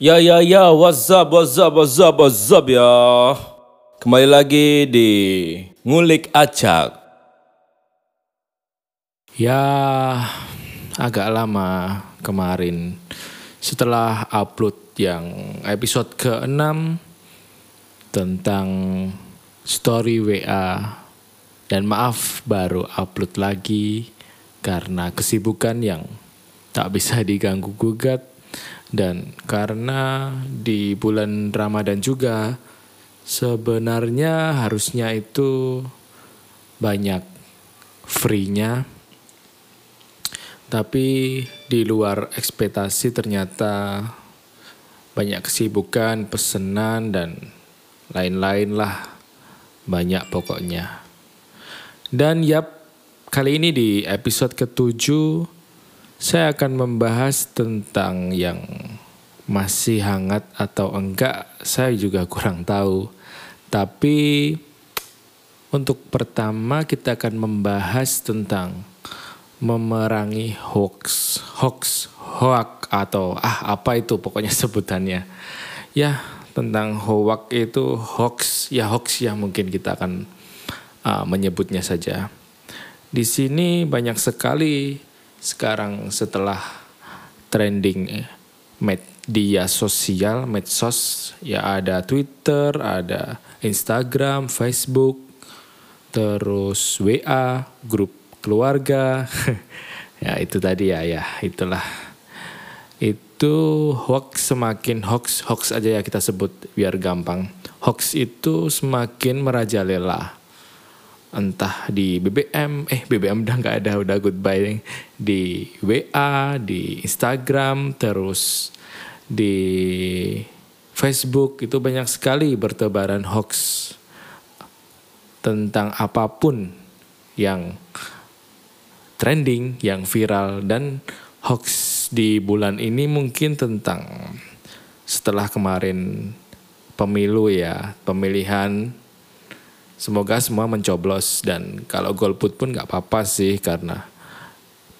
Ya ya ya, what's up, what's up, what's up, what's up ya. Kembali lagi di Ngulik Acak. Ya, agak lama kemarin setelah upload yang episode ke-6 tentang story WA dan maaf baru upload lagi karena kesibukan yang tak bisa diganggu gugat dan karena di bulan Ramadan juga sebenarnya harusnya itu banyak free-nya tapi di luar ekspektasi ternyata banyak kesibukan, pesanan dan lain-lain lah banyak pokoknya. Dan yap, kali ini di episode ketujuh saya akan membahas tentang yang masih hangat atau enggak, saya juga kurang tahu. Tapi untuk pertama kita akan membahas tentang memerangi hoax, hoax, hoax atau ah apa itu pokoknya sebutannya. Ya, tentang hoax itu hoax, ya hoax ya mungkin kita akan uh, menyebutnya saja. Di sini banyak sekali sekarang setelah trending media sosial, medsos, ya ada Twitter, ada Instagram, Facebook, terus WA, grup keluarga. ya itu tadi ya, ya itulah. Itu hoax semakin hoax, hoax aja ya kita sebut biar gampang. Hoax itu semakin merajalela entah di BBM, eh BBM udah nggak ada, udah goodbye di WA, di Instagram, terus di Facebook itu banyak sekali bertebaran hoax tentang apa pun yang trending, yang viral dan hoax di bulan ini mungkin tentang setelah kemarin pemilu ya, pemilihan Semoga semua mencoblos dan kalau golput pun nggak apa-apa sih karena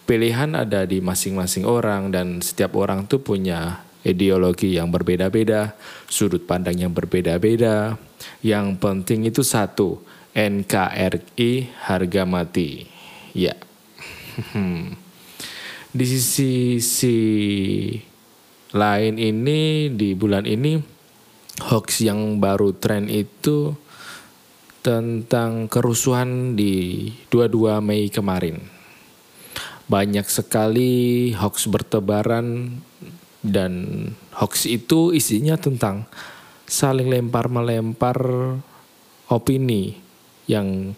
pilihan ada di masing-masing orang dan setiap orang tuh punya ideologi yang berbeda-beda, sudut pandang yang berbeda-beda. Yang penting itu satu, NKRI harga mati. Ya. di sisi si lain ini di bulan ini hoax yang baru tren itu tentang kerusuhan di 22 Mei kemarin. Banyak sekali hoax bertebaran dan hoax itu isinya tentang saling lempar-melempar opini yang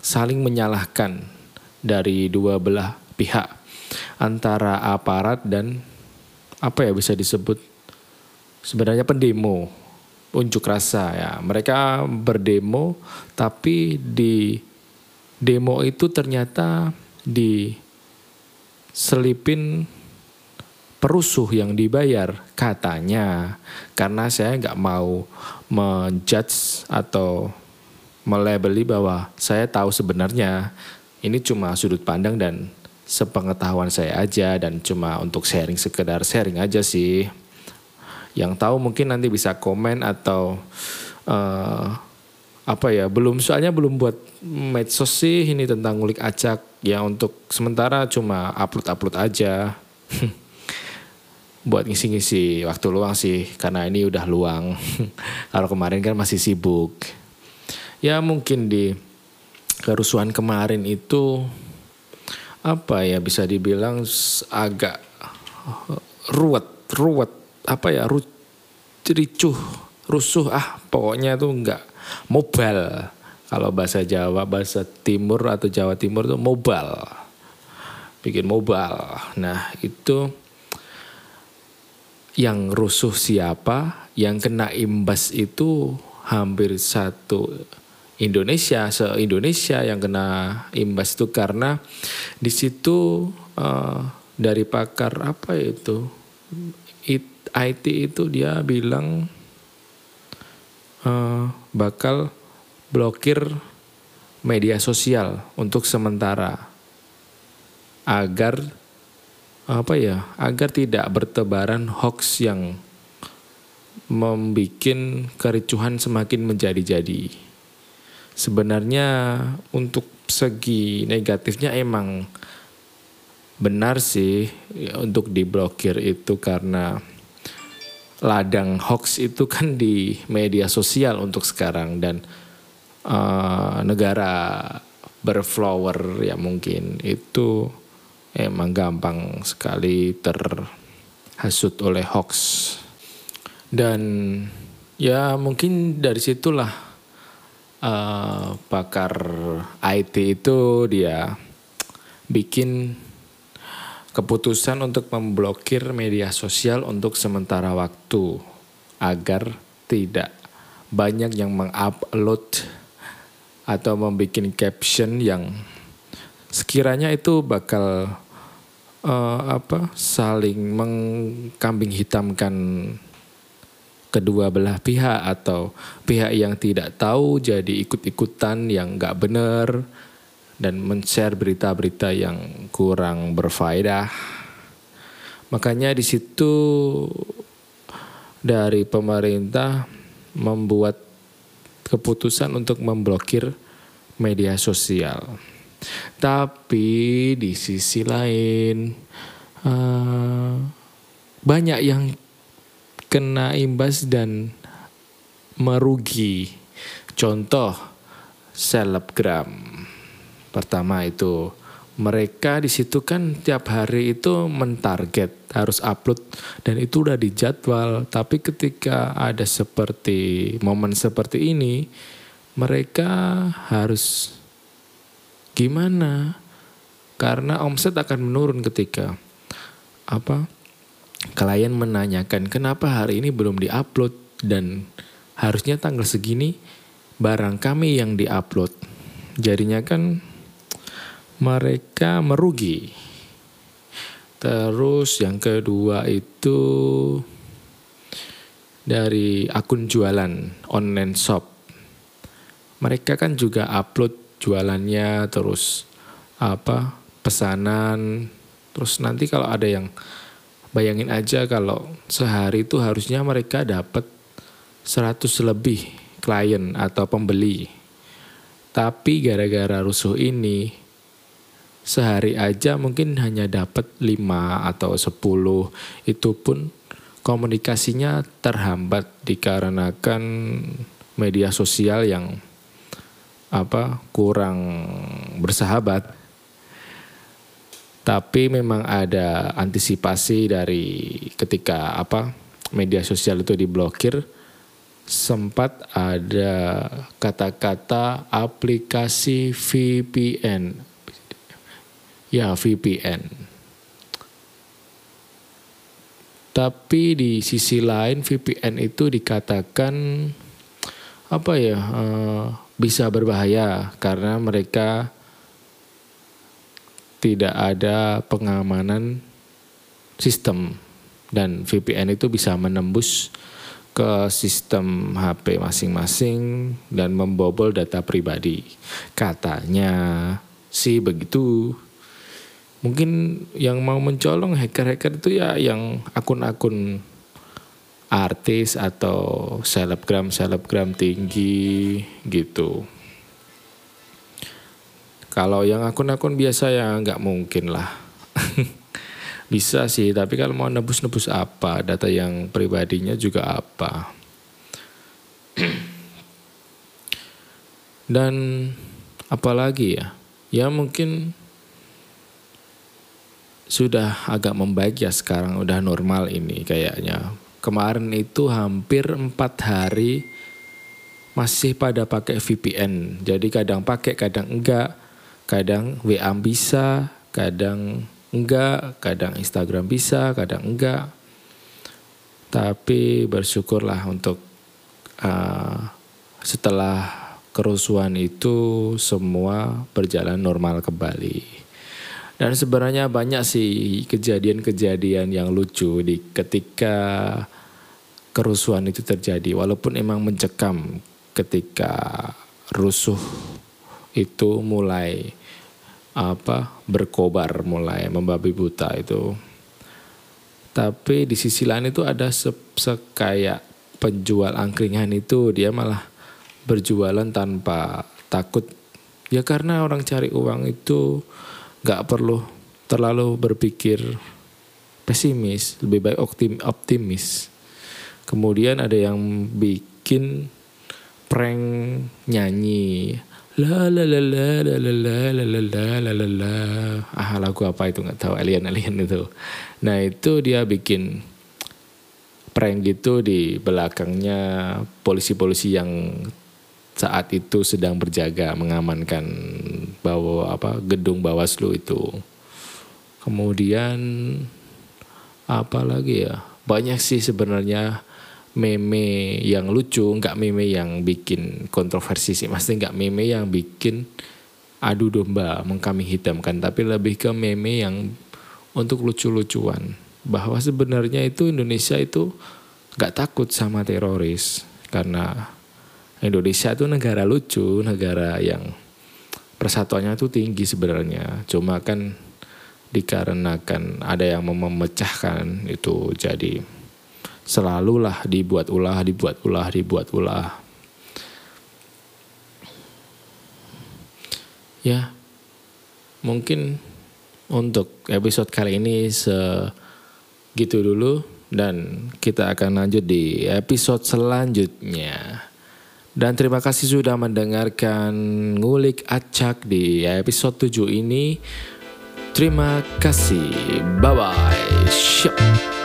saling menyalahkan dari dua belah pihak antara aparat dan apa ya bisa disebut sebenarnya pendemo unjuk rasa ya. Mereka berdemo tapi di demo itu ternyata diselipin perusuh yang dibayar katanya. Karena saya nggak mau menjudge atau melabeli bahwa saya tahu sebenarnya. Ini cuma sudut pandang dan sepengetahuan saya aja dan cuma untuk sharing sekedar sharing aja sih yang tahu mungkin nanti bisa komen atau uh, apa ya belum soalnya belum buat medsos sih ini tentang ngulik acak. Ya untuk sementara cuma upload upload aja. Buat ngisi-ngisi waktu luang sih karena ini udah luang. Kalau kemarin kan masih sibuk. Ya mungkin di kerusuhan kemarin itu apa ya bisa dibilang agak ruwet ruwet apa ya ricuh rusuh ah pokoknya tuh nggak mobile. Kalau bahasa Jawa bahasa Timur atau Jawa Timur tuh mobile. Bikin mobile. Nah itu yang rusuh siapa yang kena imbas itu hampir satu Indonesia se Indonesia yang kena imbas itu karena di situ uh, dari pakar apa itu it, IT itu dia bilang uh, bakal blokir media sosial untuk sementara agar apa ya agar tidak bertebaran hoax yang membuat kericuhan semakin menjadi-jadi. Sebenarnya untuk segi negatifnya emang benar sih untuk diblokir itu karena ladang hoax itu kan di media sosial untuk sekarang dan uh, negara berflower ya mungkin itu emang gampang sekali terhasut oleh hoax. Dan ya mungkin dari situlah uh, pakar IT itu dia bikin keputusan untuk memblokir media sosial untuk sementara waktu agar tidak banyak yang mengupload atau membuat caption yang sekiranya itu bakal uh, apa saling mengkambing hitamkan kedua belah pihak atau pihak yang tidak tahu jadi ikut-ikutan yang nggak benar dan men-share berita-berita yang kurang berfaedah. Makanya di situ dari pemerintah membuat keputusan untuk memblokir media sosial. Tapi di sisi lain uh, banyak yang kena imbas dan merugi. Contoh selebgram. Pertama itu. Mereka di situ kan tiap hari itu mentarget harus upload dan itu udah dijadwal. Tapi ketika ada seperti momen seperti ini mereka harus gimana? Karena omset akan menurun ketika apa klien menanyakan kenapa hari ini belum diupload? Dan harusnya tanggal segini barang kami yang diupload. Jadinya kan mereka merugi. Terus yang kedua itu dari akun jualan online shop. Mereka kan juga upload jualannya terus apa pesanan terus nanti kalau ada yang bayangin aja kalau sehari itu harusnya mereka dapat 100 lebih klien atau pembeli. Tapi gara-gara rusuh ini sehari aja mungkin hanya dapat 5 atau 10 itu pun komunikasinya terhambat dikarenakan media sosial yang apa kurang bersahabat. Tapi memang ada antisipasi dari ketika apa media sosial itu diblokir sempat ada kata-kata aplikasi VPN ya VPN. Tapi di sisi lain VPN itu dikatakan apa ya uh, bisa berbahaya karena mereka tidak ada pengamanan sistem dan VPN itu bisa menembus ke sistem HP masing-masing dan membobol data pribadi. Katanya sih begitu mungkin yang mau mencolong hacker-hacker itu ya yang akun-akun artis atau selebgram selebgram tinggi gitu. Kalau yang akun-akun biasa ya nggak mungkin lah. Bisa sih, tapi kalau mau nebus-nebus apa, data yang pribadinya juga apa. Dan apalagi ya? Ya mungkin sudah agak membaik ya sekarang udah normal ini kayaknya. Kemarin itu hampir empat hari masih pada pakai VPN. Jadi kadang pakai, kadang enggak. Kadang WA bisa, kadang enggak, kadang Instagram bisa, kadang enggak. Tapi bersyukurlah untuk uh, setelah kerusuhan itu semua berjalan normal kembali. Dan sebenarnya banyak sih kejadian-kejadian yang lucu di ketika kerusuhan itu terjadi. Walaupun emang mencekam ketika rusuh itu mulai apa berkobar, mulai membabi buta itu. Tapi di sisi lain itu ada se, se kayak penjual angkringan itu dia malah berjualan tanpa takut ya karena orang cari uang itu nggak perlu terlalu berpikir pesimis lebih baik optim, optimis kemudian ada yang bikin prank nyanyi la la la la la la la la la la la la la ah lagu apa itu nggak tahu alien alien itu nah itu dia bikin prank gitu di belakangnya polisi-polisi yang saat itu sedang berjaga mengamankan bawa apa gedung Bawaslu itu kemudian apa lagi ya banyak sih sebenarnya meme yang lucu, nggak meme yang bikin kontroversi sih. Maksudnya nggak meme yang bikin adu domba, mengkami hitamkan, tapi lebih ke meme yang untuk lucu-lucuan. Bahwa sebenarnya itu Indonesia itu nggak takut sama teroris karena Indonesia itu negara lucu, negara yang persatuannya itu tinggi sebenarnya. Cuma kan dikarenakan ada yang memecahkan itu jadi selalulah dibuat ulah, dibuat ulah, dibuat ulah. Ya, mungkin untuk episode kali ini segitu dulu dan kita akan lanjut di episode selanjutnya. Dan terima kasih sudah mendengarkan ngulik acak di episode 7 ini. Terima kasih. Bye bye.